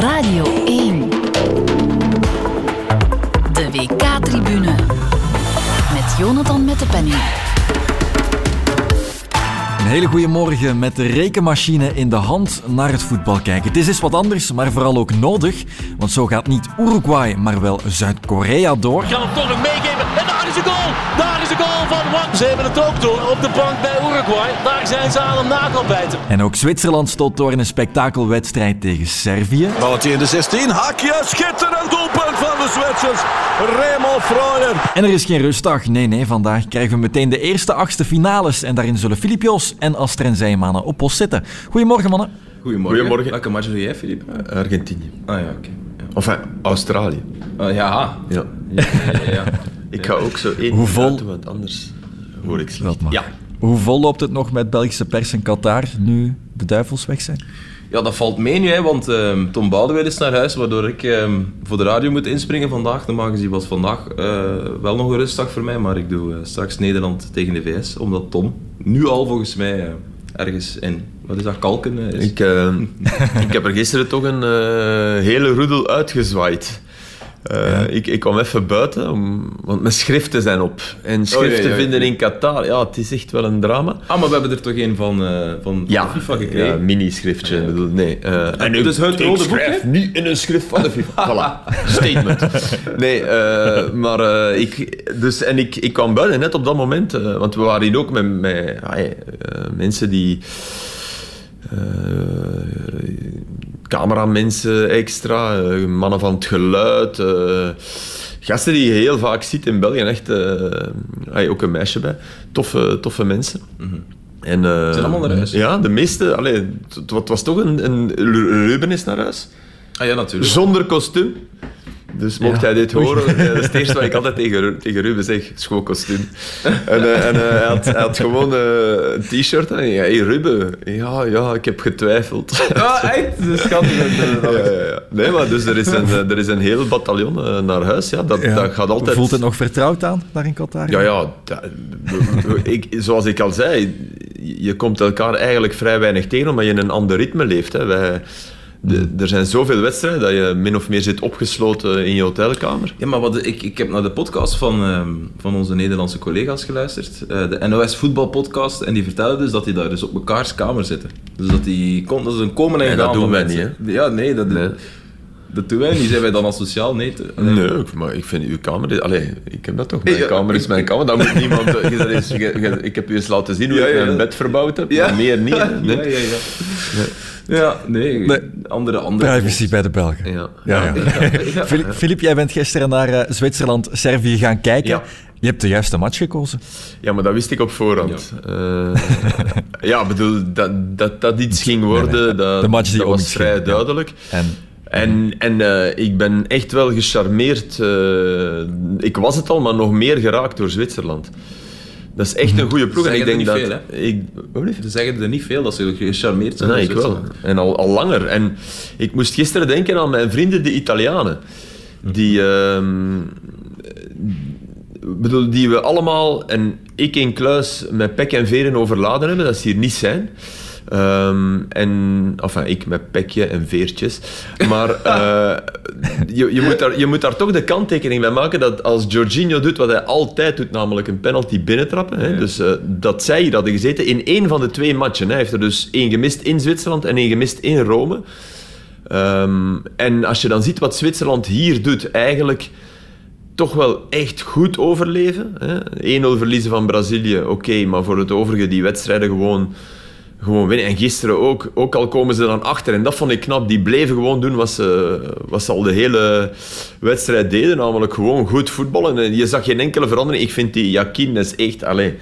Radio 1. De WK-tribune. Met Jonathan met de penning. Een hele goede morgen met de rekenmachine in de hand naar het voetbal kijken. Het is eens wat anders, maar vooral ook nodig. Want zo gaat niet Uruguay, maar wel Zuid-Korea door. kan hem toch nog meegeven. En daar is de goal. Daar van Wang. Ze hebben het ook door op de bank bij Uruguay. Daar zijn ze aan hem nagelbijten. En ook Zwitserland stoot door in een spektakelwedstrijd tegen Servië. Balletje in de 16. Hakje. Schitterend doelpunt van de Zwitsers. Remo Freuler. En er is geen rustdag. Nee, nee, vandaag krijgen we meteen de eerste achtste finales. En daarin zullen Filip Jos en Astrid Zeemannen op post zitten. Goedemorgen, mannen. Goedemorgen. Goedemorgen. Welke match doe jij, Filip? Argentinië. Ah ja, oké. Enfin, Australië. Ja. Ah, ja. Ja. Ja, ja, ja. Ik ga ook zo één Hoe vol- minuut, want anders hoor ik slecht. Ja. Hoe vol loopt het nog met Belgische pers in Qatar nu de duivels weg zijn? ja, dat valt mee nu, hè, want ehm, Tom Boudewijn is naar huis, waardoor ik ehm, voor de radio moet inspringen vandaag. Normaal gezien was vandaag eh, wel nog een rustdag voor mij, maar ik doe eh, straks Nederland tegen de VS, omdat Tom nu al volgens mij eh, ergens in, wat is dat, Kalken is. Ik, eh, ik heb er gisteren toch een hele roedel uitgezwaaid. Eh, ik, ik kwam even buiten, om, want mijn schriften zijn op. En schriften ja, ja. vinden in Qatar, ja, het is echt wel een drama. Ah, maar we hebben er toch een van, eh, van Ja, de FIFA ja, gekregen? mini-schriftje. Ja, ja. bedoel, nee. eh, en dus het rode schrijf boekje? niet in een schrift van de FIFA. voilà, statement. Nee, eh, maar eh, ik, dus, en ik, ik kwam buiten net op dat moment, eh, want we waren hier ook met, met ah, mensen die... cameramensen extra, eh, mannen van het geluid, eh, gasten die je heel vaak ziet in België, echt, ah, ook een meisje bij, toffe, toffe mensen. En, eh, Zijn allemaal naar huis? Ja, de meeste. Allee, het was toch een, een... Ruben is naar huis. Ah ja, natuurlijk. Zonder kostuum. Dus mocht hij dit horen, eh, dat is het eerste wat ik altijd tegen, tegen Ruben zeg, schoon kostuum. En, eh, en eh, hij, had, hij had gewoon een t-shirt en ja, hey Ruben, ja, ja, ik heb getwijfeld. Ah, echt? Dat is schattig. Ja, ja, ja. Nee, maar dus er is een, er is een heel bataljon naar huis. Ja, dat, dat gaat altijd... Voelt het nog vertrouwd aan daar in Qatar? Ja, ja. dat- ik, zoals ik al zei, je komt elkaar eigenlijk vrij weinig tegen omdat je in een ander ritme leeft. Hè. Wij, de- er zijn zoveel wedstrijden dat je min of meer zit opgesloten in je hotelkamer. Ja, maar wat, ik, ik heb naar de podcast van, ehm, van onze Nederlandse collega's geluisterd. eh, de NOS voetbalpodcast. En die vertelden dus dat die daar dus op mekaars kamer zitten. Dus dat die kon, dat is een komen en gaan dat doen wij mensen. niet, Ja, nee, dat, Nee. Dat doen wij niet. Zijn wij dan asociaal? Nee. te- Nee, ik- maar ik vind uw kamer... Allee, ik heb dat toch. Mijn Ja, kamer is mijn kamer. Dan moet niemand... je zegt eens, je- je- ik heb u eens laten zien hoe Ja, ik ja, mijn ja. bed verbouwd heb, Ja. maar meer niet. Nee. Ja, ja, ja. Ja, nee. Nee. Andere, andere. Privacy bij de Belgen. Ja. Ja, ja. Ja. Filip, Filip, jij bent gisteren naar eh, Zwitserland-Servië gaan kijken. Ja. Je hebt de juiste match gekozen. Ja, maar dat wist ik op voorhand. Ja, ja ik bedoel, dat, dat dat iets ging worden, dat, De match die dat was vrij ging, ja. duidelijk. En En, en eh, ik ben echt wel gecharmeerd. eh, ik was het al, maar nog meer geraakt door Zwitserland. Dat is echt een goede ploeg. En ik Zeggen denk er dat... niet ik, wat blieft? Ze zeggen er niet veel dat ze gecharmeerd zijn. Nee, ik wel. En al, al langer. En ik moest gisteren denken aan mijn vrienden, de Italianen. Die, ehm, bedoel, die we allemaal, en ik in kluis, met pek en veren overladen hebben, dat ze hier niet zijn. Ehm, en, enfin, ik met pekje en veertjes. Maar eh, je, je, moet daar, je moet daar toch de kanttekening bij maken dat als Jorginho doet wat hij altijd doet, namelijk een penalty binnentrappen. Hè, Dus eh, dat zij hier hadden gezeten in één van de twee matchen. Hij heeft er dus één gemist in Zwitserland en één gemist in Rome. Ehm, en als je dan ziet wat Zwitserland hier doet, eigenlijk toch wel echt goed overleven. hè. 1-0 verliezen van Brazilië, oké, maar voor het overige die wedstrijden gewoon, gewoon winnen. En gisteren ook, ook al komen ze dan achter, en dat vond ik knap, die bleven gewoon doen wat ze, wat al de hele wedstrijd deden, namelijk gewoon goed voetballen. En je zag geen enkele verandering. Ik vind die Jakin, is echt, allez,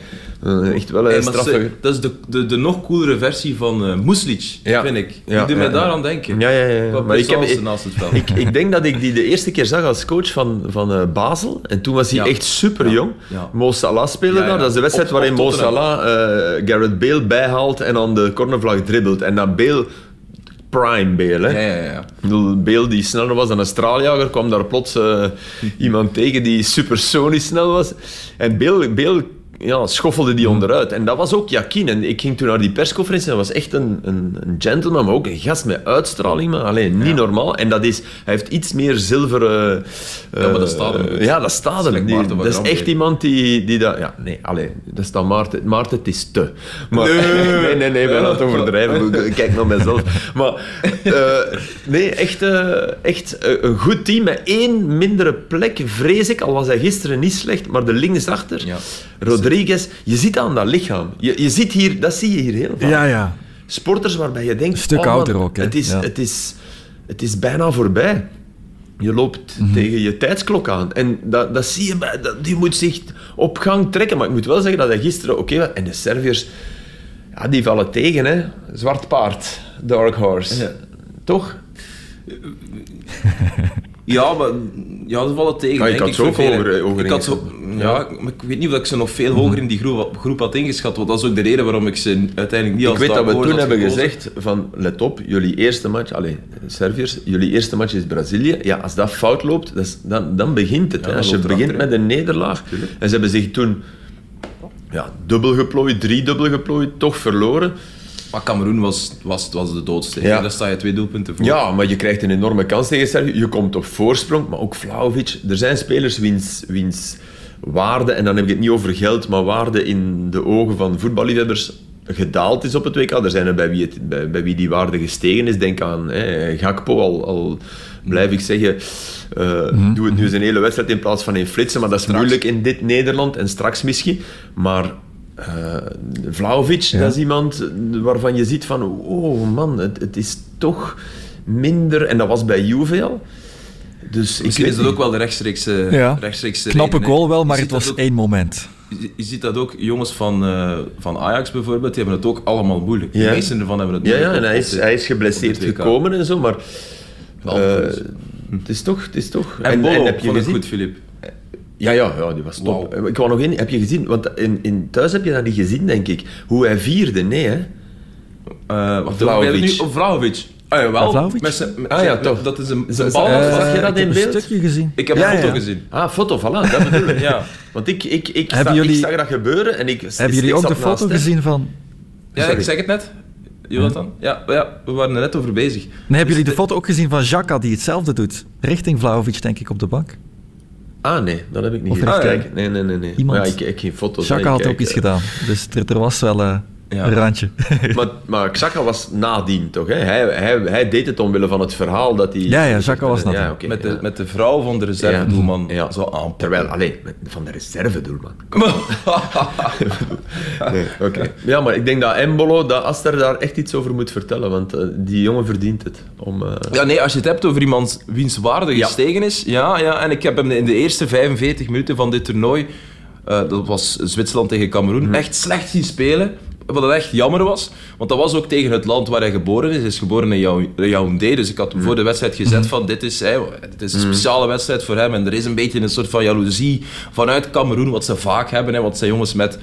eh, echt wel een maar straffe... dat is de, de, de nog coolere versie van eh Muslic, Ja. vind ik. Ja, die doet mij daaraan denken. Ja, ja, ja. Maar ik, heb, ik, naast het ik, ik denk dat ik die de eerste keer zag als coach van, van eh, Basel. En toen was hij echt super jong. Mo Salah speelde daar. Dat is de wedstrijd Op- waarin op Mo. Salah eh, Gareth Bale bijhaalt en aan de cornervlag dribbelt. En dat Bale, prime Bale, hè. Ja, ja, ja. Ik bedoel, Bale die sneller was dan een straaljager, kwam daar plots eh, iemand tegen die supersonisch snel was. En Bale, Bale ja, schoffelde die onderuit. En dat was ook Jakin. En ik ging toen naar die persconferentie. Dat was echt een, een, een gentleman, maar ook een gast met uitstraling. Maar alleen niet normaal. En dat is, hij heeft iets meer zilveren. eh, Ja, maar dat staat hem. Ja, dat staat hem. Die- Dat is echt iemand die, die dat. Ja, nee, alleen. Dat staat Maarten. Maarten, het is te. Maar, nee, nee, nee, ben aan het overdrijven. Ik Kijk naar mezelf. Maar eh, nee, echt, eh, echt een goed team met één mindere plek, vrees ik. Al was hij gisteren niet slecht, maar de linksachter, Ja. Rodriguez, je ziet aan dat lichaam. Je, je ziet hier, dat zie je hier heel vaak. Ja, ja. Sporters waarbij je denkt... Een stuk oh, ouder ook, hè? Het is, Ja. het, is, het is bijna voorbij. Je loopt Mhm. tegen je tijdsklok aan. En dat, dat zie je bij... Dat, die moet zich op gang trekken. Maar ik moet wel zeggen dat hij gisteren oké. En de Serviërs, ja, die vallen tegen, hè. Zwart paard, Dark Horse. Ja. Toch? Ja, maar ja, ze tegen. Maar je denk had ik, ze ook voor velen. hoger- hoger ik had zo, ingeschat. ja, maar ik weet niet of ik ze nog veel hoger in die groep, groep had ingeschat. Want dat is ook de reden waarom ik ze uiteindelijk niet als Ik weet dat we toen had hebben gekozen. gezegd van, let op, jullie eerste match, allez, Serviërs, jullie eerste match is Brazilië. Ja, als dat fout loopt, dat dan, dan begint het. hè. dan Als je het begint achter, met een nederlaag, en ze hebben zich toen ja, dubbel geplooid, driedubbel geplooid, toch verloren. Maar Cameroen was, was, was de doodste. Ja. Daar sta je twee doelpunten voor. Ja, maar je krijgt een enorme kans tegen Servië. Je komt op voorsprong, maar ook Vlaovic. Er zijn spelers wiens, wiens waarde, en dan heb ik het niet over geld, maar waarde in de ogen van voetballiefhebbers gedaald is op het WK. Er zijn er bij wie, het, bij, bij wie die waarde gestegen is. Denk aan hè, Gakpo, al, al blijf ik zeggen, eh, doe het nu eens een hele wedstrijd in plaats van in flitsen, maar dat is moeilijk in dit Nederland en straks misschien. Maar eh Vlaovic, dat is iemand waarvan je ziet van, oh man, het, het is toch minder, en dat was bij Juve al. Dus ik Misschien is dat ook wel de rechtstreekse, Ja. rechtstreekse Knappe reden, goal wel, maar het was ook- één moment. Je, je ziet dat ook, jongens van, eh, van Ajax bijvoorbeeld, die hebben het ook allemaal moeilijk. De Ja. meesten ervan hebben het Ja, moeilijk. ja, en op- hij is, de- hij is geblesseerd het gekomen en zo, maar eh, dus. het is toch... Het is toch En, Bolo, heb je vond gezien? goed, Filip. Ja, ja, ja, die was top. Ik wou nog één, heb je gezien? Want in, in, thuis heb je dat niet gezien, denk ik. Hoe hij vierde, nee, hè? Eh nu op Vlahovic. Ah, jawel. Ja, Vlahovic? Met zijn- met Ah, ja, toch. Dat is een, zijn bal. eh, zag je dat ik in heb een beeld? stukje gezien. ik heb Ja, een foto ja. gezien. Ah, foto, voilà, dat bedoel ik. Ja. Want ik, ik, ik, sta- ik zag dat gebeuren en ik... Hebben jullie ik ook de foto naast gezien van... Ja, Sorry. ik zeg het net. Jonathan? Ja, ja, we waren er net over bezig. Nee, hebben jullie de Dus foto ook gezien van Jaka die hetzelfde doet? Richting Vlaovic, denk ik, op de bank. Ah, nee, dat heb ik niet Of gezien. echt? Kijk, nee, nee, nee. nee. Iemand- Maar ja, ik kijk geen foto's. Ik had kijk, ook iets eh, gedaan. Dus er, er was wel eh, Ja. een randje. Maar, maar Xhaka was nadien, toch? Hè? Hij, hij, hij deed het omwille van het verhaal dat hij... Ja, ja, Xhaka was nadien. Ja, met, de, ja. met de vrouw van de reservedoelman Ja. Ja. zo aan. Terwijl, alleen van de reservedoelman. Nee, oké. Ja, maar ik denk dat Embolo, dat Aster daar echt iets over moet vertellen, want eh, die jongen verdient het. Om, eh, Ja, nee, als je het hebt over iemand wiens waarde gestegen is. Ja, ja, en ik heb hem in de eerste 45 minuten van dit toernooi, eh, dat was Zwitserland tegen Cameroen, echt slecht zien spelen. Wat echt jammer was, want dat was ook tegen het land waar hij geboren is. Hij is geboren in Yao- Yaoundé, dus ik had hem voor de wedstrijd gezet van dit is, dit is een speciale wedstrijd voor hem. En er is een beetje een soort van jaloezie vanuit Cameroen, wat ze vaak hebben, hè, want zijn jongens met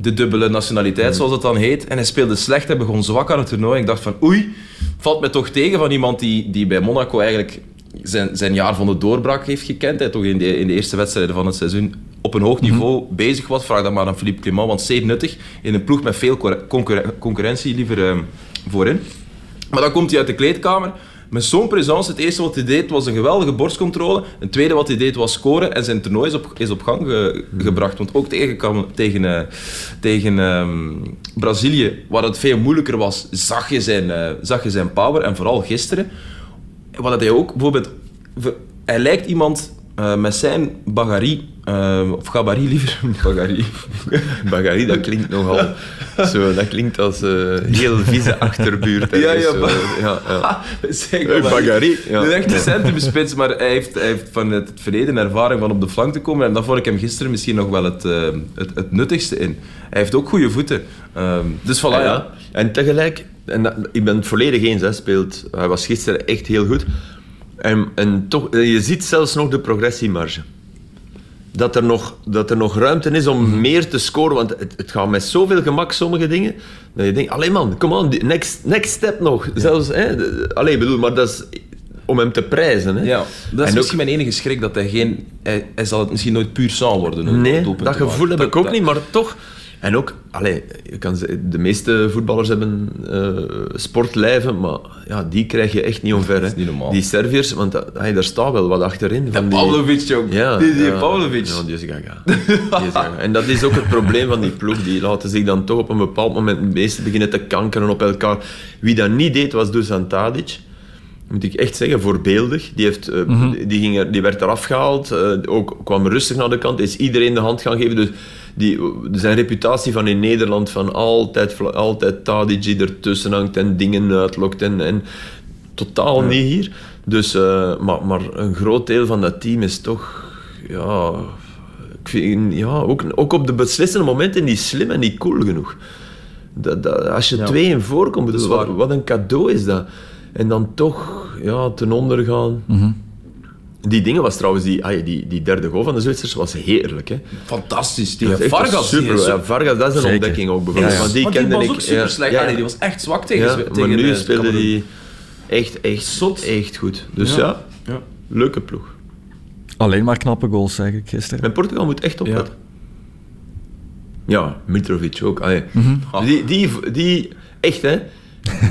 de dubbele nationaliteit, zoals het dan heet. En hij speelde slecht, hij begon zwak aan het toernooi. Ik dacht van, oei, valt me toch tegen van iemand die, die bij Monaco eigenlijk zijn, zijn jaar van de doorbraak heeft gekend. Hij toch in de, in de eerste wedstrijden van het seizoen op een hoog niveau bezig was. Vraag dat maar aan Philippe Clement, want zeer nuttig. In een ploeg met veel concurre- concurre- concurrentie liever ehm, voorin. Maar dan komt hij uit de kleedkamer met zo'n présence. Het eerste wat hij deed was een geweldige borstcontrole. Het tweede wat hij deed was scoren. En zijn toernooi is op, is op gang ge- gebracht. Want ook tegen, tegen, eh, tegen ehm, Brazilië, waar het veel moeilijker was, zag je, zijn, eh, zag je zijn power. En vooral gisteren. Wat hij ook bijvoorbeeld... Hij lijkt iemand eh, met zijn bagarie, eh, of gabarit liever, bagarie. Bagari, dat klinkt nogal zo, dat klinkt als eh heel vieze achterbuurt. Ja, ja, zo. ja, ja. Bagari, ja. Een echte centrumspits, maar hij heeft, hij heeft van het verleden ervaring van op de flank te komen. En dat vond ik hem gisteren misschien nog wel het, het, het nuttigste in. Hij heeft ook goede voeten. Ehm, dus voilà, Ah, ja. ja. En tegelijk, en dat- ik ben het volledig eens, hij, speelt, hij was gisteren echt heel goed. En, en toch, eh, je ziet zelfs nog de progressiemarge. Dat er nog, dat er nog ruimte is om meer te scoren, want het, het gaat met zoveel gemak, sommige dingen, dat je denkt, allee man, kom on, next, next step nog. Zelfs, hè, allee, bedoel, maar dat is... om hem te prijzen. Hè. Ja, dat is En ook- misschien mijn enige schrik, dat hij geen... Hij, hij zal het misschien nooit puur sang worden. Nee, dat gevoel heb ik ook dat- niet, maar toch. En ook, allee, je kan zeggen, de meeste voetballers hebben eh, sportlijven, maar ja, die krijg je echt niet omver. Hè. is niet normaal. Die Serviërs, want hey, daar staat wel wat achterin. Van die, Pavlovic ook. Ja, die, die ja. Pavlovic. Ja, die is gaga. Die is gaga. En dat is ook het probleem van die ploeg. Die laten zich dan toch op een bepaald moment het meeste beginnen te kankeren op elkaar. Wie dat niet deed, was Dusan Tadic. Moet ik echt zeggen, voorbeeldig. Die, heeft, eh, die, ging er, die werd eraf gehaald, eh, ook, kwam rustig naar de kant, is iedereen de hand gaan geven. Dus die, zijn reputatie van in Nederland, van altijd, altijd Tadic die ertussen hangt en dingen uitlokt. En, en totaal niet hier. Dus, eh, maar, maar een groot deel van dat team is toch... Ja, ik vind, ja ook, ook op de beslissende momenten niet slim en niet cool genoeg. Dat, dat, als je Ja. twee in voorkomt, is wat, een cadeau is dat. En dan toch ja, ten onder gaan. Die dingen was trouwens, die, ah, die, die derde goal van de Zwitsers was heerlijk. Hè. Fantastisch. Die Vargas. die super. is zo- Ja, Vargas, dat is een Zeker. ontdekking ook bijvoorbeeld. Ja. Want die die kende was ik, ook super ja. slecht. Ja. Allee, die was echt zwak tegen Ja, Zwe- maar tegen, nu eh, speelde die echt, echt, Zot. echt goed. Dus Ja. ja, Ja. leuke ploeg. Alleen maar knappe goals, zeg ik gisteren. En Portugal moet echt opletten. Ja, Mitrovic ook. Ah. Die, die, die, echt hè,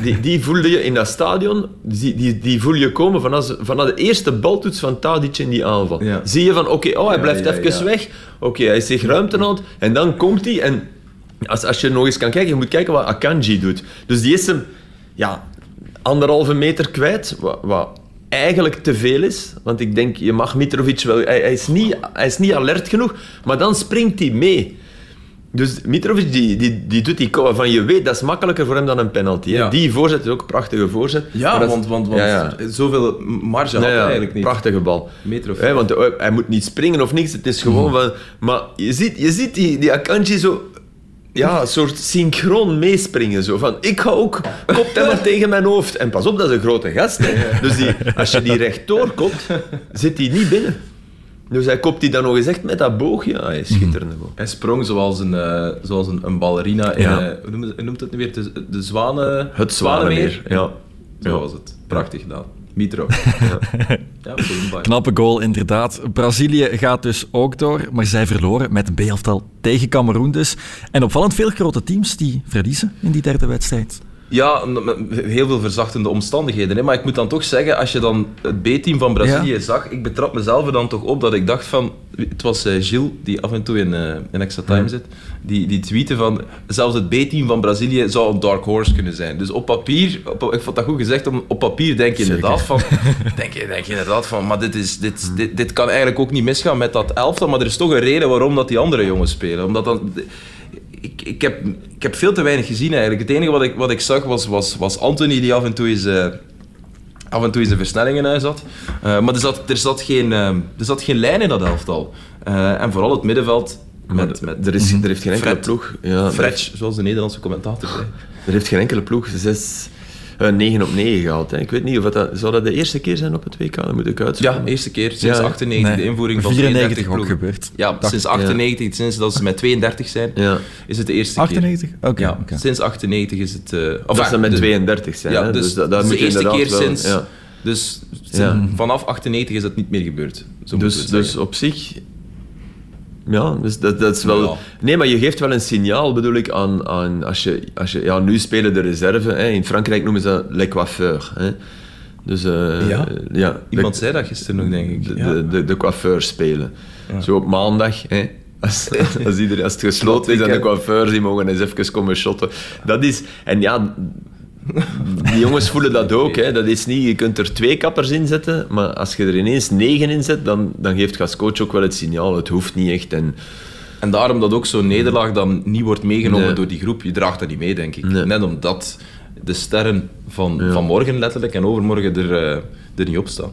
die, die voelde je in dat stadion, die, die, die voel je komen vanaf, vanaf de eerste baltoets van Tadic in die aanval. Ja. Zie je van, oké, oh, hij blijft ja, even weg, oké, hij is zich ruimte aan en dan komt hij en als, als je nog eens kan kijken, je moet kijken wat Akanji doet. Dus die is hem, ja, anderhalve meter kwijt, wat, wat eigenlijk te veel is. Want ik denk, je mag Mitrovic wel... Hij, hij, is niet, hij is niet alert genoeg, maar dan springt hij mee. Dus Mitrovic, die, die, die doet die van je weet, dat is makkelijker voor hem dan een penalty. hè. Ja. Die voorzet is ook een prachtige voorzet. Ja, is- want, want, want Ja, ja. zoveel marge had hij eigenlijk niet. Prachtige bal. Hè, want eh, hij moet niet springen of niks. Het is gewoon van... Maar je ziet, je ziet die, die Akanji zo... Ja, een soort synchroon meespringen. Zo van, ik ga ook... Maar tegen mijn hoofd. En pas op, dat is een grote gast. Hè. Dus die, als je die rechtdoor kopt, zit hij niet binnen. Dus hij kopt die dan nog eens echt met dat boogje. Ja, hij is schitterende boog. Hij sprong zoals een, eh, zoals een, een ballerina in... Ja. eh, hoe, noemt het, hoe noemt het nu weer? De, de zwanen... Het Zwanenmeer. Ja. Zo Ja. was het. Prachtig gedaan. Mitro. ja, ja Knappe goal, inderdaad. Brazilië gaat dus ook door, maar zij verloren met een B-elftal tegen Cameroen dus. En opvallend veel grote teams die verliezen in die derde wedstrijd. Ja, heel veel verzachtende omstandigheden. Hè. Maar ik moet dan toch zeggen, als je dan het B-team van Brazilië Ja. zag, ik betrap mezelf er dan toch op dat ik dacht van... Het was eh, Gilles, die af en toe in, eh, in Extra Time zit, die, die tweette van... Zelfs het B-team van Brazilië zou een dark horse kunnen zijn. Dus op papier, op, ik vond dat goed gezegd, om, op papier denk je Zeker. inderdaad van... Denk je, denk je inderdaad van, maar dit, is, dit, dit, dit kan eigenlijk ook niet misgaan met dat elftal. Maar er is toch een reden waarom dat die andere jongens spelen. Omdat dan ik, ik, heb, ik heb veel te weinig gezien eigenlijk. Het enige wat ik, wat ik zag was, was, was Anthony die af en toe eens, eh, af en toe in huis had. Eh, maar er zat, er, zat geen, eh, er zat geen lijn in dat elftal. Eh, en vooral het middenveld met, met er, is, er heeft geen enkele Fred. ploeg... Ja, Fretch, zoals de Nederlandse commentator zei. Er heeft geen enkele ploeg zes, eh, 9 op 9 gehaald. Hè. Ik weet niet of dat, zou dat de eerste keer zijn op het WK. Dan moet ik uitzoeken. Ja, eerste keer sinds Ja, 98, de invoering van 94 32 ook gebeurd. Ja, Dacht- sinds 98, sinds dat ze met 32 zijn, Ja. is het de eerste 98? keer. Oké. ja, oké. sinds 98 is het... eh Of dat ze met de- 32 zijn. Ja, hè. dus, Dus, dat, dat dat is moet de eerste keer wel, sinds... ja. Dus Ja. vanaf 98 is dat niet meer gebeurd. Zo Dus, dus op zich... Ja, dus dat, dat is wel... Ja. Nee, maar je geeft wel een signaal, bedoel ik, aan... aan als je, als je, ja, nu spelen de reserve. Hè. In Frankrijk noemen ze dat le coiffeur. Hè. Dus, eh, Ja? ja Iemand de, zei dat gisteren nog, denk ik. de, Ja. de, de, de coiffeur spelen. Zo op maandag, hè. Als, als, iedereen, als het gesloten is en de coiffeurs die mogen eens even komen shotten. Dat is... En ja, die jongens voelen dat ook. Hè. Dat is niet, je kunt er twee kappers in zetten, maar als je er ineens negen in zet, dan, dan geeft je als coach ook wel het signaal. Het hoeft niet echt. En, En daarom dat ook zo'n nederlaag dan niet wordt meegenomen Nee. door die groep. Je draagt dat niet mee, denk ik. Nee. Net omdat de sterren van, Ja. van morgen letterlijk en overmorgen er, eh, er niet op staan.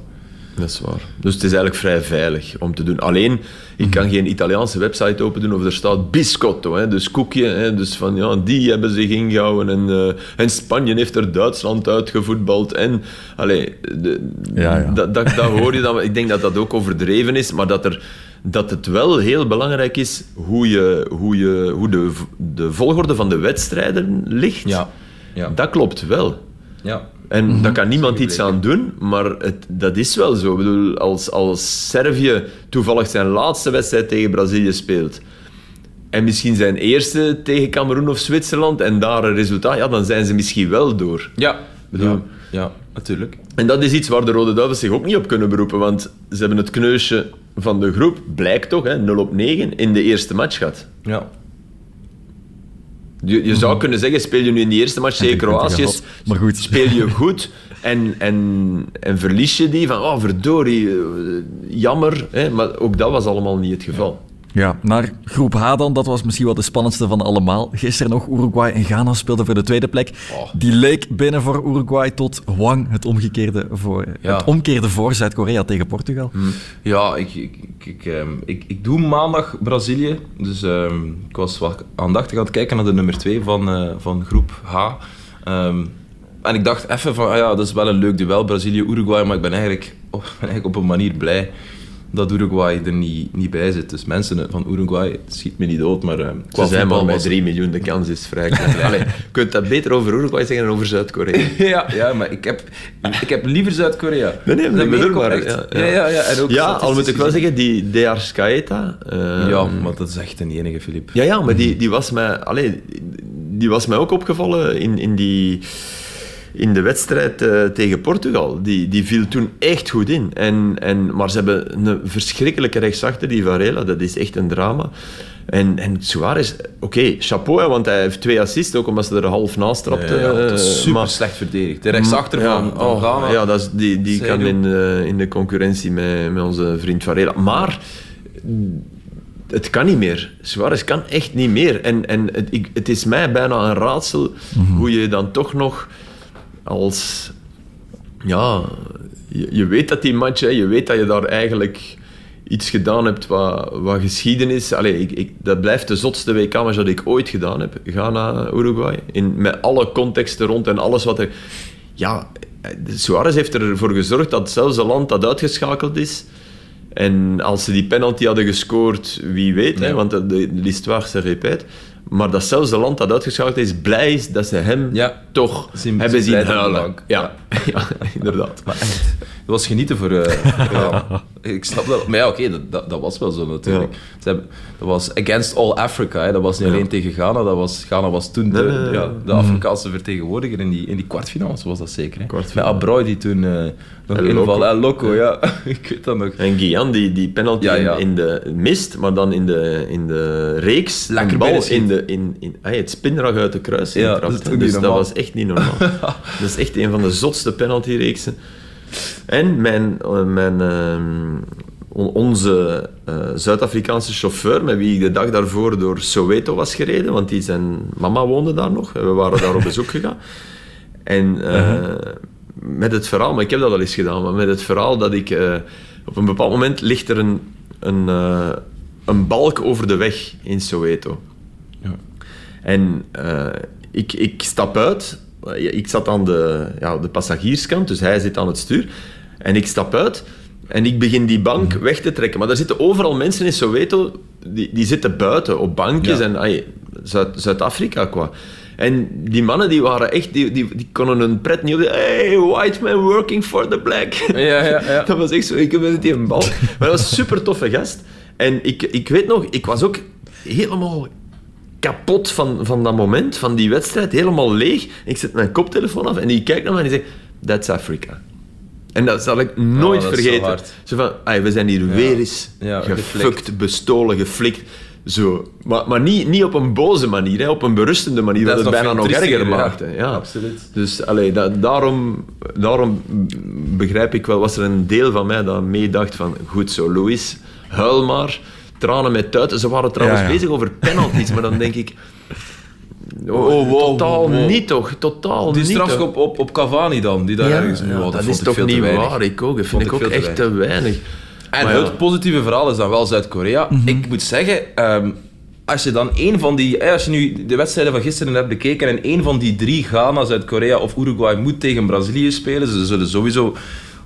Dat is waar. Dus het is eigenlijk vrij veilig om te doen. Alleen, ik kan geen Italiaanse website open doen of er staat biscotto, hè, dus koekje. Hè, dus van ja, die hebben zich ingehouden en, eh, en Spanje heeft er Duitsland uitgevoetbald. En allee, de, Ja, ja. Dat, dat, dat hoor je dan. Ik denk dat dat ook overdreven is, maar dat, er, dat het wel heel belangrijk is hoe, je, hoe, je, hoe de, de volgorde van de wedstrijden ligt. Ja. ja. Dat klopt wel. Ja. En daar kan niemand iets aan doen, maar het, dat is wel zo. Ik bedoel, als, als Servië toevallig zijn laatste wedstrijd tegen Brazilië speelt, en misschien zijn eerste tegen Cameroen of Zwitserland, en daar een resultaat, ja, dan zijn ze misschien wel door. Ja. Bedoel- ja. Ja, natuurlijk. En dat is iets waar de Rode Duivels zich ook niet op kunnen beroepen, want ze hebben het kneusje van de groep, blijkt toch, hè, 0 op 9, in de eerste match gehad. Ja. Je, je zou kunnen zeggen, speel je nu in die eerste match tegen Kroatië. Maar goed. speel je goed en, en, en verlies je die van, oh verdorie, eh, jammer. Hè? Maar ook dat was allemaal niet het geval. Ja, naar groep H dan, dat was misschien wel de spannendste van allemaal. Gisteren nog Uruguay en Ghana speelden voor de tweede plek. Oh. Die leek binnen voor Uruguay tot Wang, het omgekeerde voor, Ja. het omkeerde voor Zuid-Korea tegen Portugal. Ja, ik, ik, ik, ehm, ik, ik doe maandag Brazilië. Dus ehm, ik was wel aandachtig aan het kijken naar de nummer 2 van, eh, van groep H. Ehm, en ik dacht even van, ah ja, dat is wel een leuk duel, Brazilië-Uruguay. Maar ik ben eigenlijk, oh, ik ben eigenlijk op een manier blij dat Uruguay er niet, niet bij zit. Dus mensen van Uruguay, het schiet me niet dood, maar ehm, qua Ze zijn maar met was- 3 miljoen, de kans is vrij klein. Je kunt dat beter over Uruguay zeggen dan over Zuid-Korea. Ja, ja, maar ik heb, ik heb liever Zuid-Korea. Nee, nee, Dat bedoel maar. Ja, ja. ja, ja, en ook Ja, al moet ik wel zeggen, die Dears Caeta... eh, gezien. Ja, maar dat is echt een enige, Filip. Ja, ja, maar die, die, was mij, allee, die was mij ook opgevallen in, in, die, in de wedstrijd eh, tegen Portugal. Die, die viel toen echt goed in. En, en, maar ze hebben een verschrikkelijke rechtsachter, die Varela. Dat is echt een drama. En, en Suarez, oké, chapeau, hè, want hij heeft twee assists, ook omdat ze er half naast trapte. Ja, eh, super maar- slecht verdedigd. De rechtsachter ja, van, van oh, Ghana. Ja, dat is, die, die kan in, de- in de concurrentie met, met onze vriend Varela. Maar het kan niet meer. Suarez kan echt niet meer. En, en het, ik, het is mij bijna een raadsel hoe je dan toch nog als... Ja, je, je weet dat die match, hè, je weet dat je daar eigenlijk iets gedaan hebt wat, wat geschiedenis... Allee, ik, ik, dat blijft de zotste WK-match dat ik ooit gedaan heb. Ghana-Uruguay. In- Met alle contexten rond en alles wat er... Ja, Suarez heeft ervoor gezorgd dat zelfs een land dat uitgeschakeld is... En als ze die penalty hadden gescoord, wie weet, hè, want de, de l'histoire se répète. Maar dat zelfs een land dat uitgeschakeld is, blij is dat ze hem Ja. toch Zien- hebben zien de huilen. Ja. ja, inderdaad. Maar echt, was genieten voor... eh, ja, ik snap dat. Maar ja, oké, dat, dat, dat was wel zo natuurlijk. Ze hebben, dat was against all Africa. Hè. Dat was niet alleen tegen Ghana. Dat was, Ghana was toen de, Nee, nee, nee. ja, de Afrikaanse vertegenwoordiger in die, in die kwartfinales, was dat zeker. Hè. Met. Abroy die toen eh nog El inval... Loco. Ja. ik weet dat nog. En Guyan die die penalty. In, in de mist, maar dan in de, in de reeks. Lekker bal in, de, in, in ah, het spinrag uit de kruis. Ja, dat dus dat was echt niet normaal. dat is echt een van de zotste penaltyreeksen. En mijn, eh, mijn, ehm, on- onze eh, Zuid-Afrikaanse chauffeur, met wie ik de dag daarvoor door Soweto was gereden, want die zijn mama woonde daar nog, en we waren daar op bezoek gegaan. En eh, met het verhaal, maar ik heb dat al eens gedaan, maar met het verhaal dat ik op een bepaald moment ligt er een, een, een balk over de weg in Soweto. En eh, ik, ik stap uit. Eh, Ik zat aan de, ja, de passagierskant, dus hij zit aan het stuur. En ik stap uit en ik begin die bank weg te trekken. Maar er zitten overal mensen in Soweto, die, die zitten buiten op bankjes. Ja. En Zuid- Zuid-Afrika, qua. En die mannen die waren echt, die, die, die konden hun pret niet op. Hey, white man working for the black. Ja, ja, ja. Dat was echt zo, ik heb die een bal. Maar dat was een super toffe gast. En ik, ik weet nog, ik was ook helemaal kapot van, van dat moment, van die wedstrijd, helemaal leeg. Ik zet mijn koptelefoon af en die kijkt naar me en die zegt, that's Africa. En dat zal ik nooit Oh, zo vergeten. Zo van, "Ai, we zijn hier weer eens Ja, gefukt, bestolen, geflikt. Zo. Maar, maar niet, niet op een boze manier, hè, op een berustende manier, Dat het bijna nog erger triestiger, ja. Absoluut. Dus allee, dat, daarom, daarom begrijp ik wel, was er een deel van mij dat meedacht van, goed zo, Louis, huil maar, tranen met tuiten. Ze waren trouwens Ja, ja. bezig over penalties, maar dan denk ik... Oh, Oh, wow, totaal wow. niet toch, totaal Die niet strafschop op, op Cavani dan, die daar Ja, ergens... ja, Wow, dat, vond is toch niet weinig. waar, ik ook. Dat Vond vind ik ik ook veel te echt te weinig. En Maar ja. het positieve verhaal is dan wel Zuid-Korea. Ik moet zeggen, ehm, als je dan één van die... eh, Als je nu de wedstrijden van gisteren hebt bekeken en één van die drie, Ghana, Zuid-Korea of Uruguay, moet tegen Brazilië spelen, ze zullen sowieso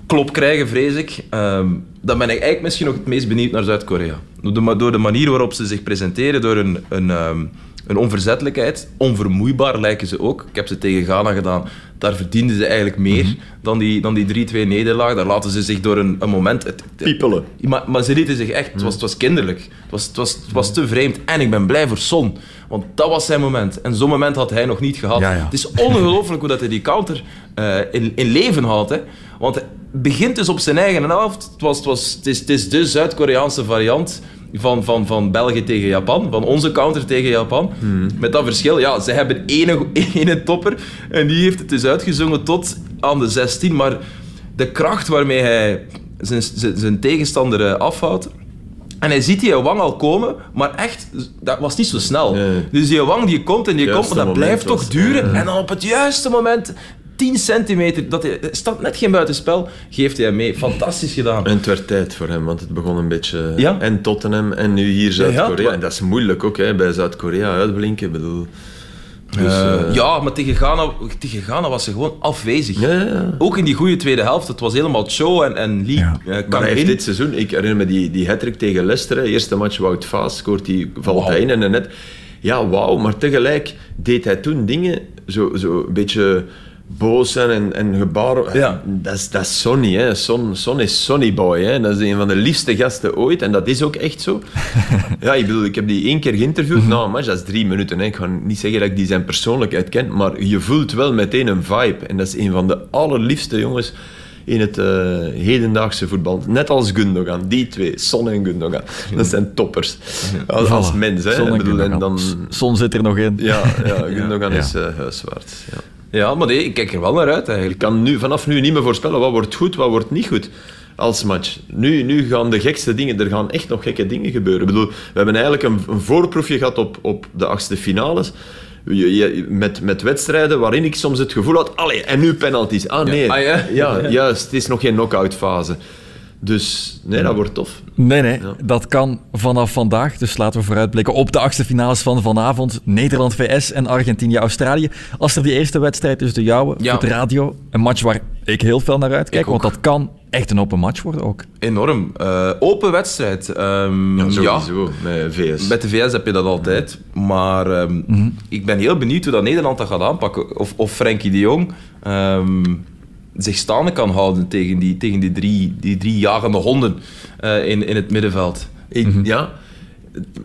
klop krijgen, vrees ik. Ehm, dan ben ik eigenlijk misschien nog het meest benieuwd naar Zuid-Korea. Door door de manier waarop ze zich presenteren, door een, een, ehm, een onverzettelijkheid. Onvermoeibaar lijken ze ook. Ik heb ze tegen Ghana gedaan. Daar verdienden ze eigenlijk meer Mhm. dan die, dan die 3-2 nederlaag. Daar laten ze zich door een, een moment... Het, Piepelen. maar, maar ze lieten zich echt... Het was, het was kinderlijk. Het was, het, was, het was te vreemd. En ik ben blij voor Son. Want dat was zijn moment. En zo'n moment had hij nog niet gehad. Ja, ja. Het is ongelooflijk hoe dat hij die counter eh, in, in leven houdt. Hè. Want begint dus op zijn eigen helft. Het, was, het, was, het, is, het is de Zuid-Koreaanse variant van, van, van België tegen Japan. Van onze counter tegen Japan. Met dat verschil, ja, ze hebben ene, ene topper. En die heeft het dus uitgezongen tot aan de 16. Maar de kracht waarmee hij zijn, zijn, zijn tegenstander eh, afhoudt... En hij ziet die wang al komen, maar echt, dat was niet zo snel. Nee. Dus die wang die komt en die komt, maar dat blijft toch duren. En dan op het juiste moment, 10 centimeter, dat hij, staat net geen buitenspel, geeft hij hem mee. Fantastisch gedaan. En het werd tijd voor hem, want het begon een beetje... Ja. En Tottenham en nu hier Zuid-Korea. Ja. En dat is moeilijk ook, hè, bij Zuid-Korea uitblinken. Bedoel... Dus, Eh, eh, ja, maar tegen Ghana, tegen Ghana was ze gewoon afwezig. ja, ja, ja. Ook in die goede tweede helft. Het was helemaal show en, en Lee Ja. eh, kan Maar hij heeft in. dit seizoen, ik herinner me die, die hat tegen Leicester, hè, eerste match Wout Vaas, scoort hij, valt hij in en een net. Ja, wauw, maar tegelijk deed hij toen dingen, zo, zo een beetje boos zijn en, en gebaren. Ja. Dat is, dat is Sonny, hè. Son, Son is Sonny Boy, hè. dat is een van de liefste gasten ooit en dat is ook echt zo. ja, ik bedoel, ik heb die één keer geïnterviewd, nou, een match, dat is drie minuten. Hè. Ik ga niet zeggen dat ik die zijn persoonlijkheid ken, maar je voelt wel meteen een vibe en dat is een van de allerliefste jongens in het eh, hedendaagse voetbal. Net als Gundogan, die twee, Son en Gundogan. Dat zijn toppers. Als, als Voilà. mens, hè. Son en bedoel, en dan... Son zit er nog in. Ja, ja Gundogan Ja. is eh, huiswaarts. Ja. Ja, maar nee, ik kijk er wel naar uit Ik eigenlijk. kan nu, vanaf nu niet meer voorspellen wat wordt goed, wat wordt niet goed als match. Nu, nu gaan de gekste dingen, er gaan echt nog gekke dingen gebeuren. Ik bedoel, we hebben eigenlijk een, een voorproefje gehad op, op de achtste finales. Je- je- met, met wedstrijden waarin ik soms het gevoel had, allee, en nu penalties. Ah nee, Ah, ja? ja, juist, het is nog geen knock-out fase. Dus nee, dat wordt tof. Nee, nee, Ja. dat kan vanaf vandaag. Dus laten we vooruitblikken op de achtste finales van vanavond. Nederland-VS en Argentinië-Australië. Als er die eerste wedstrijd is, de jouwe, Ja. voor de radio. Een match waar ik heel veel naar uitkijk. Want dat kan echt een open match worden ook. Enorm. Eh, open wedstrijd. Ehm, ja, Sowieso, met VS. Met de VS heb je dat altijd. Maar ehm, ik ben heel benieuwd hoe dat Nederland dat gaat aanpakken. Of, of Frenkie de Jong ehm, zich staande kan houden tegen die, tegen die, drie, die drie jagende honden eh, in, in het middenveld. Ik- Ja,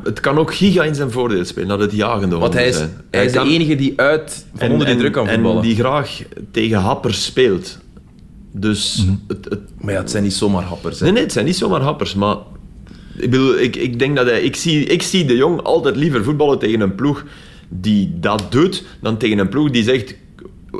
het- kan ook giga in zijn voordeel spelen, dat het jagende Want hij is, honden zijn. hij is de enige die uit van onder die druk kan voetballen. En die graag tegen happers speelt. Dus Mhm. het, het, Maar ja, het zijn niet zomaar happers. hè. nee, nee, het zijn niet zomaar happers, maar ik, bedoel, ik, ik denk dat hij... Ik zie, ik zie de Jong altijd liever voetballen tegen een ploeg die dat doet, dan tegen een ploeg die zegt...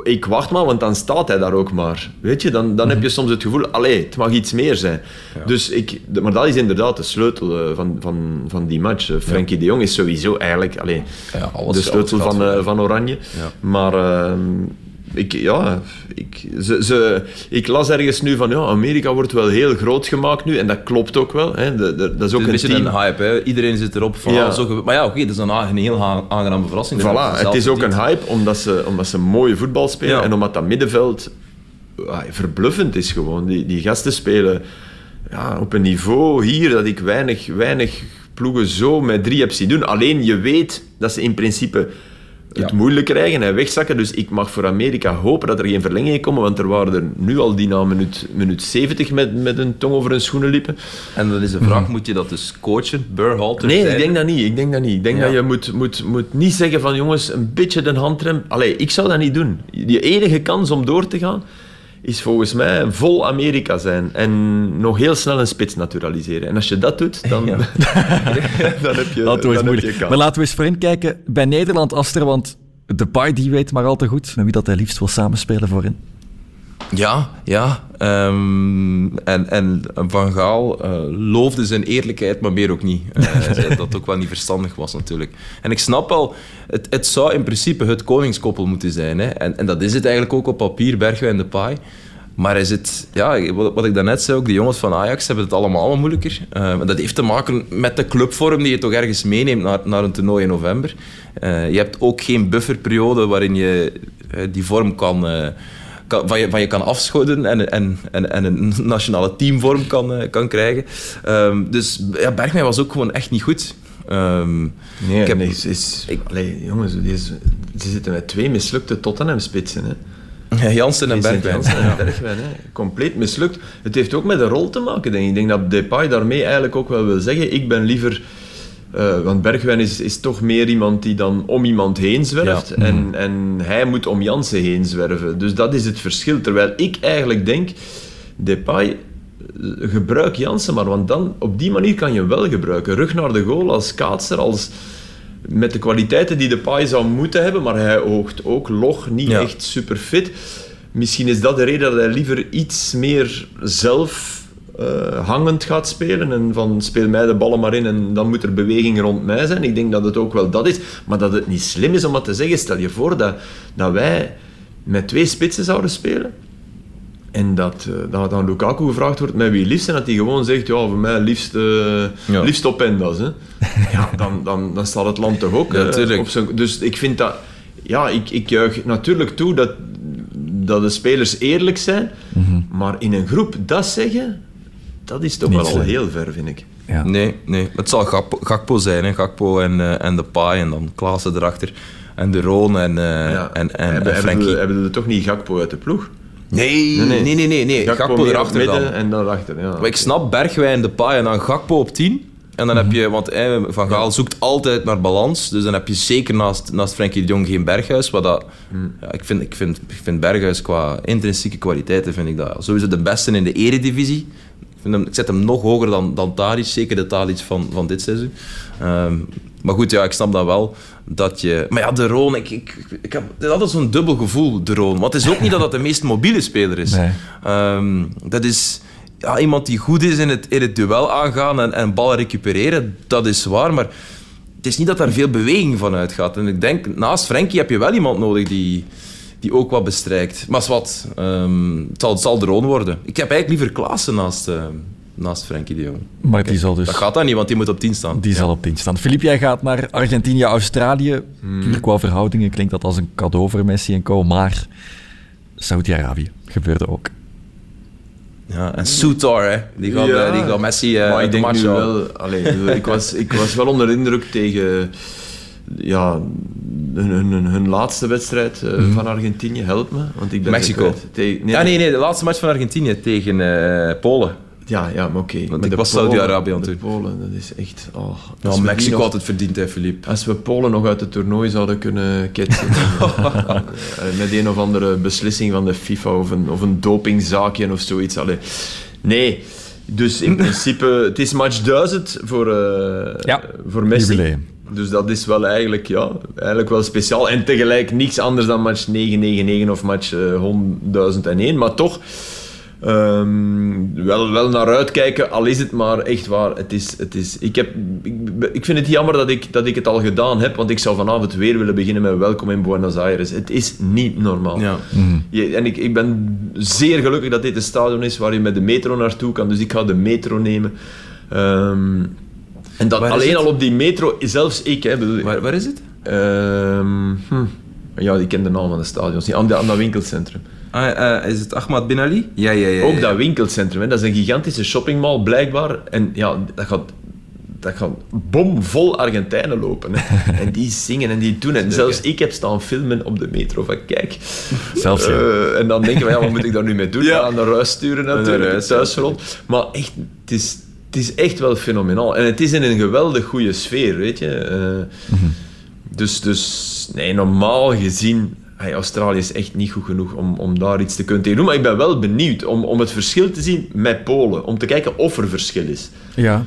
Ik wacht maar, want dan staat hij daar ook maar. Weet je, dan, dan heb je soms het gevoel... Allee, het mag iets meer zijn. Dus ik, maar dat is inderdaad de sleutel eh, van, van, van die match. Eh, Frenkie de Jong is sowieso eigenlijk... Allee, Ja, alles- de sleutel van, eh, van Oranje. Maar ehm, ik, ja, ik, ze, ze, ik las ergens nu van ja, Amerika wordt wel heel groot gemaakt nu. En dat klopt ook wel. Hè. De, de- dat is ook Het is een beetje een hype. Hè. Iedereen zit erop van... Ja. ah, zo maar ja, oké, dat is een, heel aangename verrassing. Voilà, het is ook een hype omdat ze, omdat ze mooie voetbal spelen. Ja. En omdat dat middenveld ah, verbluffend is gewoon. Die, die gasten spelen ja, op een niveau hier dat ik weinig, weinig ploegen zo met drie heb zien doen. Alleen je weet dat ze in principe het Ja. moeilijk krijgen en wegzakken. Dus ik mag voor Amerika hopen dat er geen verlengingen komen, want er waren er nu al die na minuut, minuut 70 met, met een tong over hun schoenen liepen. En dan is de vraag, moet je dat dus coachen? Burhalter Nee, zijn? ik denk dat niet. Ik denk dat niet. Ik denk Ja. dat je moet, moet, moet niet zeggen van jongens, een beetje de handrem. Allee, ik zou dat niet doen. Die enige kans om door te gaan is volgens mij vol Amerika zijn en nog heel snel een spits naturaliseren. En als je dat doet, dan, dan heb je, Dat dan heb moeilijk. je. Maar laten we eens voorin kijken bij Nederland, Aster. Want Depay die weet maar al te goed met wie dat hij liefst wil samenspelen voorin. Ja, ja. Ehm, en, en Van Gaal eh, loofde zijn eerlijkheid, maar meer ook niet. Zei dat ook wel niet verstandig was natuurlijk. En ik snap wel, het, het zou in principe het koningskoppel moeten zijn. Hè? En, en dat is het eigenlijk ook op papier, Bergwijn en Depay. Maar is het, ja, wat, wat ik daarnet zei, ook de jongens van Ajax hebben het allemaal wat moeilijker. Eh, dat heeft te maken met de clubvorm die je toch ergens meeneemt naar, naar een toernooi in november. Eh, je hebt ook geen bufferperiode waarin je die vorm kan, kan, van, je, van je kan afschudden en, en, en, en een nationale teamvorm kan, eh, kan krijgen. Ehm, dus ja, Bergwijn was ook gewoon echt niet goed. Ehm, Nee, Ik heb- nee, is, is, ik- allee, jongens, ze zitten met twee mislukte Tottenham-spitsen. Hè. Jansen en Bergwijn. Janssen en Bergwijn, hè. Compleet mislukt. Het heeft ook met de rol te maken, denk ik. Ik denk dat Depay daarmee eigenlijk ook wel wil zeggen, ik ben liever... eh, want Bergwijn is, is toch meer iemand die dan om iemand heen zwerft. Ja. En, en hij moet om Jansen heen zwerven. Dus dat is het verschil. Terwijl ik eigenlijk denk, Depay, eh, gebruik Jansen maar. Want dan, op die manier kan je hem wel gebruiken. Rug naar de goal als kaatser, als met de kwaliteiten die de Pai zou moeten hebben, maar hij oogt ook log, niet Ja. echt super fit. Misschien is dat de reden dat hij liever iets meer zelf eh, hangend gaat spelen en van speel mij de ballen maar in en dan moet er beweging rond mij zijn. Ik denk dat het ook wel dat is, maar dat het niet slim is om dat te zeggen. Stel je voor dat, dat wij met twee spitsen zouden spelen en dat, eh, dat aan Lukaku gevraagd wordt met wie liefst en dat hij gewoon zegt, ja, voor mij liefst, eh, Ja. liefst op Pendas. Hè. Ja, dan, dan, dan staat het land toch ook Ja, op zijn... Dus ik vind dat... Ja, ik, ik juich natuurlijk toe dat, dat de spelers eerlijk zijn, maar in een groep dat zeggen, dat is toch Niet wel al heel ver, vind ik. Ja. Nee, nee. Het zal Gakpo, Gakpo zijn. Hè. Gakpo en, eh, en de Pai en dan Klaassen erachter. En de Roon en, eh Ja. en, en, hebben, en Frenkie. hebben, hebben we toch niet Gakpo uit de ploeg? Nee, nee, nee. nee, nee, nee. Gakpo, erachter midden dan. en dan achter. Ja. Maar ik snap Bergwijn, de Pai en dan Gakpo op 10. En dan heb je, want eh, Van Gaal zoekt altijd naar balans. Dus dan heb je zeker naast, naast Frenkie de Jong geen Berghuis. Wat dat, ja, ik, vind, ik, vind, ik vind Berghuis qua intrinsieke kwaliteiten vind ik dat sowieso de beste in de eredivisie. Ik, vind hem, ik zet hem nog hoger dan, dan Tadic, zeker de Tadic van, van dit seizoen. Ehm, maar goed, ja, ik snap dat wel. Dat je, maar ja, de Roon, ik, ik, ik heb het is altijd zo'n dubbel gevoel, de Roon. Want het is ook niet dat dat de meest mobiele speler is. Nee. Ehm, dat is ja, iemand die goed is in het, in het duel aangaan en, en ballen recupereren, dat is waar. Maar het is niet dat daar veel beweging van uitgaat. En ik denk, naast Frenkie heb je wel iemand nodig die, die ook wat bestrijkt. Maar wat, ehm, het, zal, het zal de Roon worden. Ik heb eigenlijk liever Klaassen naast, ehm, naast Frenkie de Jong. Maar die zal dus... Dat gaat dan niet, want die moet op 10 staan. Die zal op 10 staan. Filip, jij gaat naar Argentinië, Australië. Puur qua verhoudingen klinkt dat als een cadeau voor Messi en co. Maar Saudi-Arabië gebeurde ook. Ja, en Soutar, hè. Die gaat, Ja. die gaat Messi eh maar ik de denk match nu wel... Allee, ik, was, ik was wel onder de indruk tegen ja, hun, hun, hun- hun laatste wedstrijd eh, van Argentinië. Help me, want ik ben Mexico. Tegen- ja, nee, nee, de laatste match van Argentinië tegen eh, Polen. Ja, ja, maar oké. Want Met ik was Saudi-Arabië aan het. Polen, dat is echt... Oh, als Ja, Mexico nog- had het verdiend, hè, Filip. Als we Polen nog uit het toernooi zouden kunnen ketsen. eh, met een of andere beslissing van de FIFA of een, of een dopingzaakje of zoiets. Allee. Nee, dus in principe, het is match 1000 voor, eh, Ja, voor Messi. jubileum. Dus dat is wel eigenlijk, ja, eigenlijk wel speciaal. En tegelijk niks anders dan match 999 of match eh, 1001. Maar toch, ehm, wel, wel naar uitkijken, al is het maar echt waar. Het is, het is, ik, heb, ik, ik vind het jammer dat ik, dat ik het al gedaan heb, want ik zou vanavond weer willen beginnen met welkom in Buenos Aires. Het is niet normaal. Ja. Je- en ik, ik ben zeer gelukkig dat dit een stadion is waar je met de metro naartoe kan, dus ik ga de metro nemen. Ehm, en dat alleen al op die metro, zelfs ik, hè, bedoel, Waar, waar is het? Ehm, hm. Ja, ik ken de naam van de stadions. Aan, de- aan dat winkelcentrum. Ah, eh, is het Ahmad Bin Ali? Ja, ja, ja. Ook dat winkelcentrum, hè, dat is een gigantische shoppingmall, blijkbaar. En ja, dat gaat, dat gaat bomvol Argentijnen lopen. Hè. En die zingen en die doen. En zelfs ik heb staan filmen op de metro van kijk. Zelfs ja. Eh, en dan denken we, ja, wat moet ik daar nu mee doen? Ja. Ja. Naar huis sturen natuurlijk, thuis rond. Maar echt, het is, het is echt wel fenomenaal. En het is in een geweldig goede sfeer, weet je. Eh, Dus, dus nee, normaal gezien, hey, Australië is echt niet goed genoeg om, om daar iets te kunnen tegen doen. Maar ik ben wel benieuwd om, om het verschil te zien met Polen. Om te kijken of er verschil is. Ja,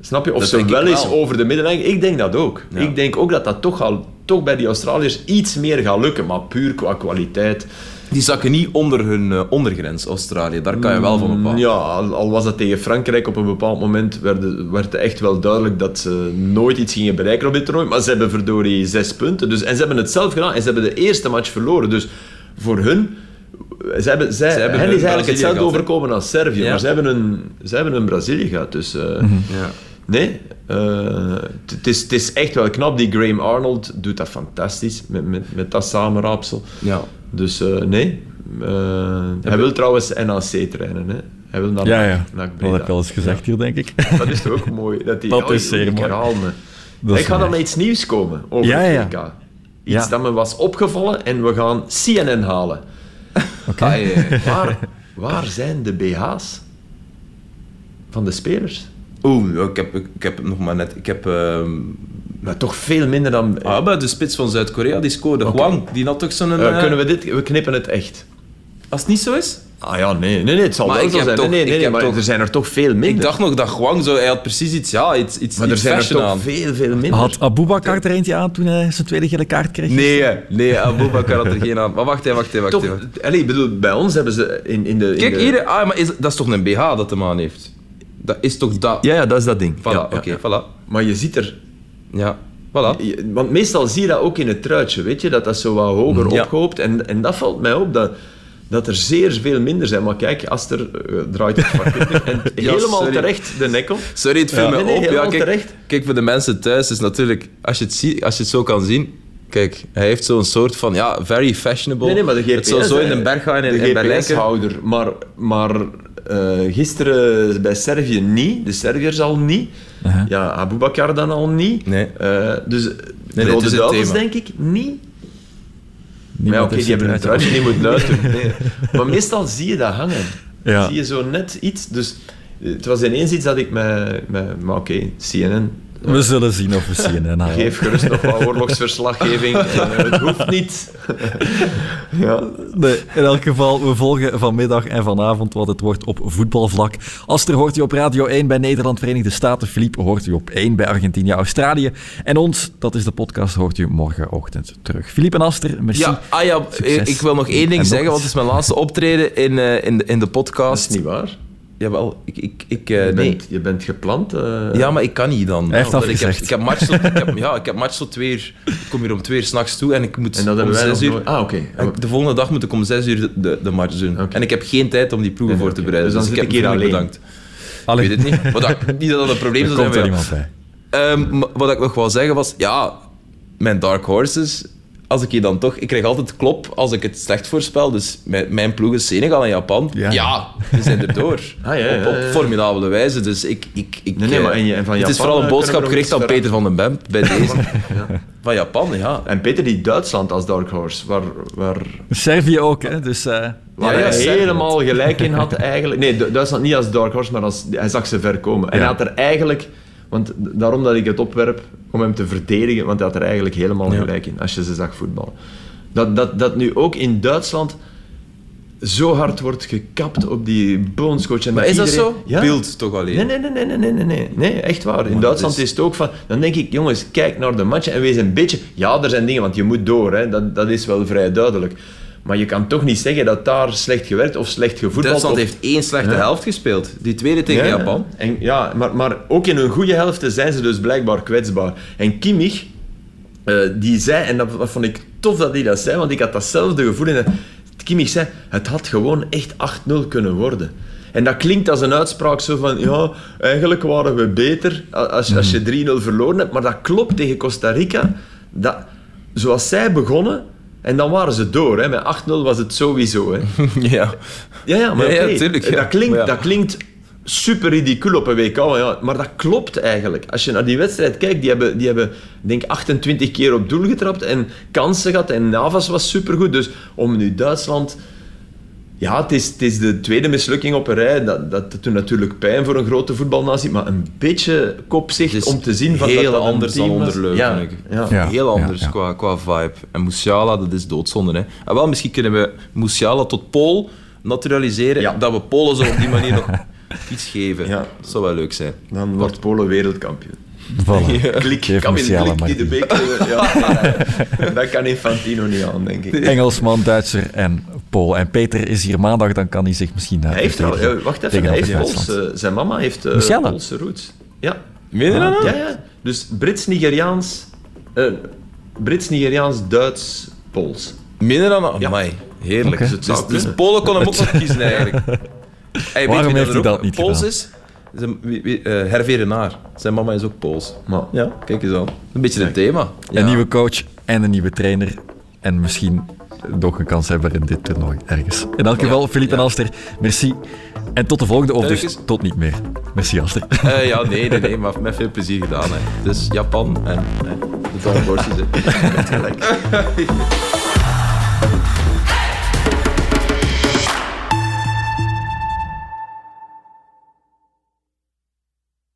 Snap je? Of Dat ze wel eens wel. over de middenlijn. Ik denk dat ook. Ja. Ik denk ook dat dat toch, al, toch bij die Australiërs iets meer gaat lukken. Maar puur qua kwaliteit. Die zakken niet onder hun eh, ondergrens, Australië. Daar kan je wel van bepalen. Mm, Ja, al, al was dat tegen Frankrijk op een bepaald moment, werd, het- werd het echt wel duidelijk dat ze nooit iets gingen bereiken op dit toernooi. Maar ze hebben verdorie zes punten. Dus, en ze hebben het zelf gedaan en ze hebben de eerste match verloren. Dus voor hun, ze hebben, zij, Ze hebben hen is eigenlijk Brazilië hetzelfde overkomen als Servië. Ja. Maar ze hebben een, ze hebben een Brazilië gehad. Dus eh, Ja. nee, het het is, echt wel knap. Die Graham Arnold doet dat fantastisch met, met, met dat samenraapsel. Ja. Dus eh, nee. Eh, hij wil trouwens NAC trainen. Hè. Hij wil naar ja, NAC- ja. Dat heb ik al eens gezegd hier, denk ik. Dat is toch ook mooi. Dat, die, Dat oh, is ik- zeer ik mooi. herhaal me. Dat is ik ga dan met iets nieuws komen over Ja, ja, ja. het WK. Iets Ja. dat me was opgevallen en we gaan CNN halen. Oké. Waar, waar zijn de BH's van de spelers? Oeh, ik heb, ik heb nog maar net... Ik heb... ehm, Maar toch veel minder dan... ah, de spits van Zuid-Korea, die scoorde. Hwang, die had toch zo'n... Eh, eh, kunnen we dit... We knippen het echt. Als het niet zo is? Ah ja, nee, nee, nee het zal Maar wel ik zo heb zijn. toch- nee, nee, ik nee, heb maar toch- er zijn er toch veel minder. Ik dacht nog dat Hwang zo... Hij had precies iets... Ja, iets, iets, maar er iets zijn er toch aan. veel, veel minder. Had Abubakar er eentje aan toen hij zijn tweede gele kaart kreeg? Nee, nee, Abubakar had er geen aan. Maar wacht even, wacht even, wacht toch, even. allee, ik bedoel, bij ons hebben ze in, in de... in Kijk, de- hier... Ah, maar is, dat is toch een BH dat de man heeft? Dat is toch dat... Ja, ja, dat is dat ding. Voilà, Ja, oké, ja. voilà. Maar je ziet er... Ja, voilà. je- Want meestal zie je dat ook in het truitje, weet je? Dat dat zo wat hoger Ja. opgehoopt. En, en dat valt mij op, dat, dat er zeer veel minder zijn. Maar kijk, Aster eh, draait het. En Ja, helemaal sorry. terecht, de nekkel. Sorry, het viel Ja. me Nee, nee, op. Ja, kijk, terecht. kijk, voor de mensen thuis is natuurlijk... Als je het, ziet, als je het zo kan zien... Kijk, hij heeft zo'n soort van... Ja, very fashionable. Nee, nee, maar de GPS... Het zou zo in een berg gaan in, de in Berlijn. GPS-houder. Maar, maar eh, gisteren bij Servië niet. De Serviërs al niet. Uh-huh. Ja, Abubakar dan al niet. Nee. Eh, dus de nee, het Rode Duivels denk ik niet. Maar ja, oké, die hebben een truitje, die moet luisteren. Nee. Maar meestal zie je dat hangen. Ja. Zie je zo net iets. Dus eh, het was ineens iets dat ik met... met maar oké, CNN... We zullen zien of we CNN halen. Geef gerust nog wat oorlogsverslaggeving. Eh, het hoeft niet. ja. Nee, in elk geval, we volgen vanmiddag en vanavond wat het wordt op voetbalvlak. Aster hoort u op Radio 1 bij Nederland, Verenigde Staten. Philippe hoort u op 1 bij Argentinië, Australië. En ons, dat is de podcast, hoort u morgenochtend terug. Philippe en Aster, merci. Ja, ah ja, Succes. ik wil nog één ding En zeggen, want het is mijn laatste optreden in, eh, in, de, in de Dat podcast. is niet waar. Jawel, ik... ik, ik eh, Je, nee. bent, je bent gepland. eh. Ja, maar ik kan niet dan. Hij heeft ik heb, ik heb match tot, ik heb, ja, ik heb match tot twee uur. Ik kom hier om twee uur s'nachts toe en ik moet En dat om hebben wij nog zes uur... nooit- Ah, oké. En De volgende dag moet ik om zes uur de, de, de match doen. Oké. En ik heb geen tijd om die ploegen Nee, voor te bereiden. Dus dan ik heb ik hier bedankt. Allee, Ik weet het niet. Maar dat, niet dat dat een probleem er zou zijn. komt voor wel jou. iemand bij. Ehm, maar wat ik nog wou zeggen was, ja, mijn dark horses, als ik je dan toch, ik krijg altijd klop als ik het slecht voorspel. Dus mijn, mijn ploeg is Senegal en Japan. Ja. Ja, we zijn erdoor. Ah, ja, ja, op, formidabele wijze. Dus ik, ik, ik, Nee, nee, eh, maar en je- en van het is Japan, vooral een eh, boodschap gericht aan Peter van den Bemp bij deze. Van Japan, ja. En Peter die Duitsland als Dark Horse, waar, waar, Servië ook, hè? Dus eh, waar Ja, ja, hij helemaal gelijk in had eigenlijk. Nee, Du- Duitsland niet als Dark Horse, maar als, hij zag ze ver komen. En Ja. hij had er eigenlijk, want daarom dat ik het opwerp om hem te verdedigen, want hij had er eigenlijk helemaal gelijk in als je ze zag voetballen. Dat, dat, dat nu ook in Duitsland zo hard wordt gekapt op die bondscoach. En maar dat is iedereen... dat zo? Beeld toch alleen? Nee, nee, nee, nee, nee, nee, nee, nee echt waar. In Duitsland is... het ook van, dan denk ik, jongens, kijk naar de match en wees een beetje... Ja, er zijn dingen, want je moet door, hè. Dat, dat is wel vrij duidelijk. Maar je kan toch niet zeggen dat daar slecht gewerkt of slecht gevoetbald... Duitsland of- heeft één slechte Ja. helft gespeeld. Die tweede tegen Ja, Japan. En, ja, maar, maar ook in hun goede helften zijn ze dus blijkbaar kwetsbaar. En Kimmich, eh, die zei, en dat, dat vond ik tof dat hij dat zei, want ik had datzelfde gevoel. En Kimmich zei, het had gewoon echt 8-0 kunnen worden. En dat klinkt als een uitspraak zo van, ja, eigenlijk waren we beter als, als je 3-0 verloren hebt. Maar dat klopt tegen Costa Rica. Dat, zoals zij begonnen, en dan waren ze door. Hè. Met 8-0 was het sowieso. Hè. ja. Ja, ja, maar Ja, tuurlijk, dat, klinkt, dat klinkt super ridicuul op een WK, maar, ja, maar dat klopt eigenlijk. Als je naar die wedstrijd kijkt, die hebben, die hebben denk 28 keer op doel getrapt en kansen gehad en Navas was supergoed. Dus om nu Duitsland... Ja, het is, het is de tweede mislukking op een rij. Dat, dat doet natuurlijk pijn voor een grote voetbalnatie, maar een beetje kopzicht om te zien van heel dat dat een anders dan onder Leuven, Ja. Heel anders ja. Qua, qua vibe. En Musiala, dat is doodzonde. Hè. En wel, misschien kunnen we Musiala tot Pool naturaliseren. Ja. Dat we Polen zo op die manier nog iets geven. Ja. Dat zou wel leuk zijn. Dan wordt Polen wereldkampioen. Voilà. Klik, Geef kan Klik die de. Ja, dat kan Infantino niet aan, denk ik. Engelsman, Duitser en Pool. En Peter is hier maandag, dan kan hij zich misschien Hij heeft al, eh, wacht even, hij heeft. Pools, eh, zijn mama heeft eh, Musiala? Poolse roots. Ja. Meen je dat nou? ja, ja. Dus Brits-Nigeriaans, eh, Brits-Nigeriaans, Duits, Pools. Meen je dat nou? Ja. Amai, heerlijk. Dus Dus, dus. Polen kon hem ook nog kiezen, eigenlijk. Hey, weet Waarom heeft hij dat niet Pools gedaan? is? Zijn, wie, wie, eh, Hervé Renard. Zijn mama is ook Pools. Maar, Ja, kijk eens aan. Een beetje een thema. Ja. Een nieuwe coach en een nieuwe trainer. En misschien nog een kans hebben in dit toernooi ergens. In elk geval, Filip en Alster, merci. En tot de volgende, of dus tot niet meer. Merci, Alster. Eh, ja, nee, nee, nee, maar met veel plezier gedaan. Hè. Dus Japan en hè, de. Met gelijk.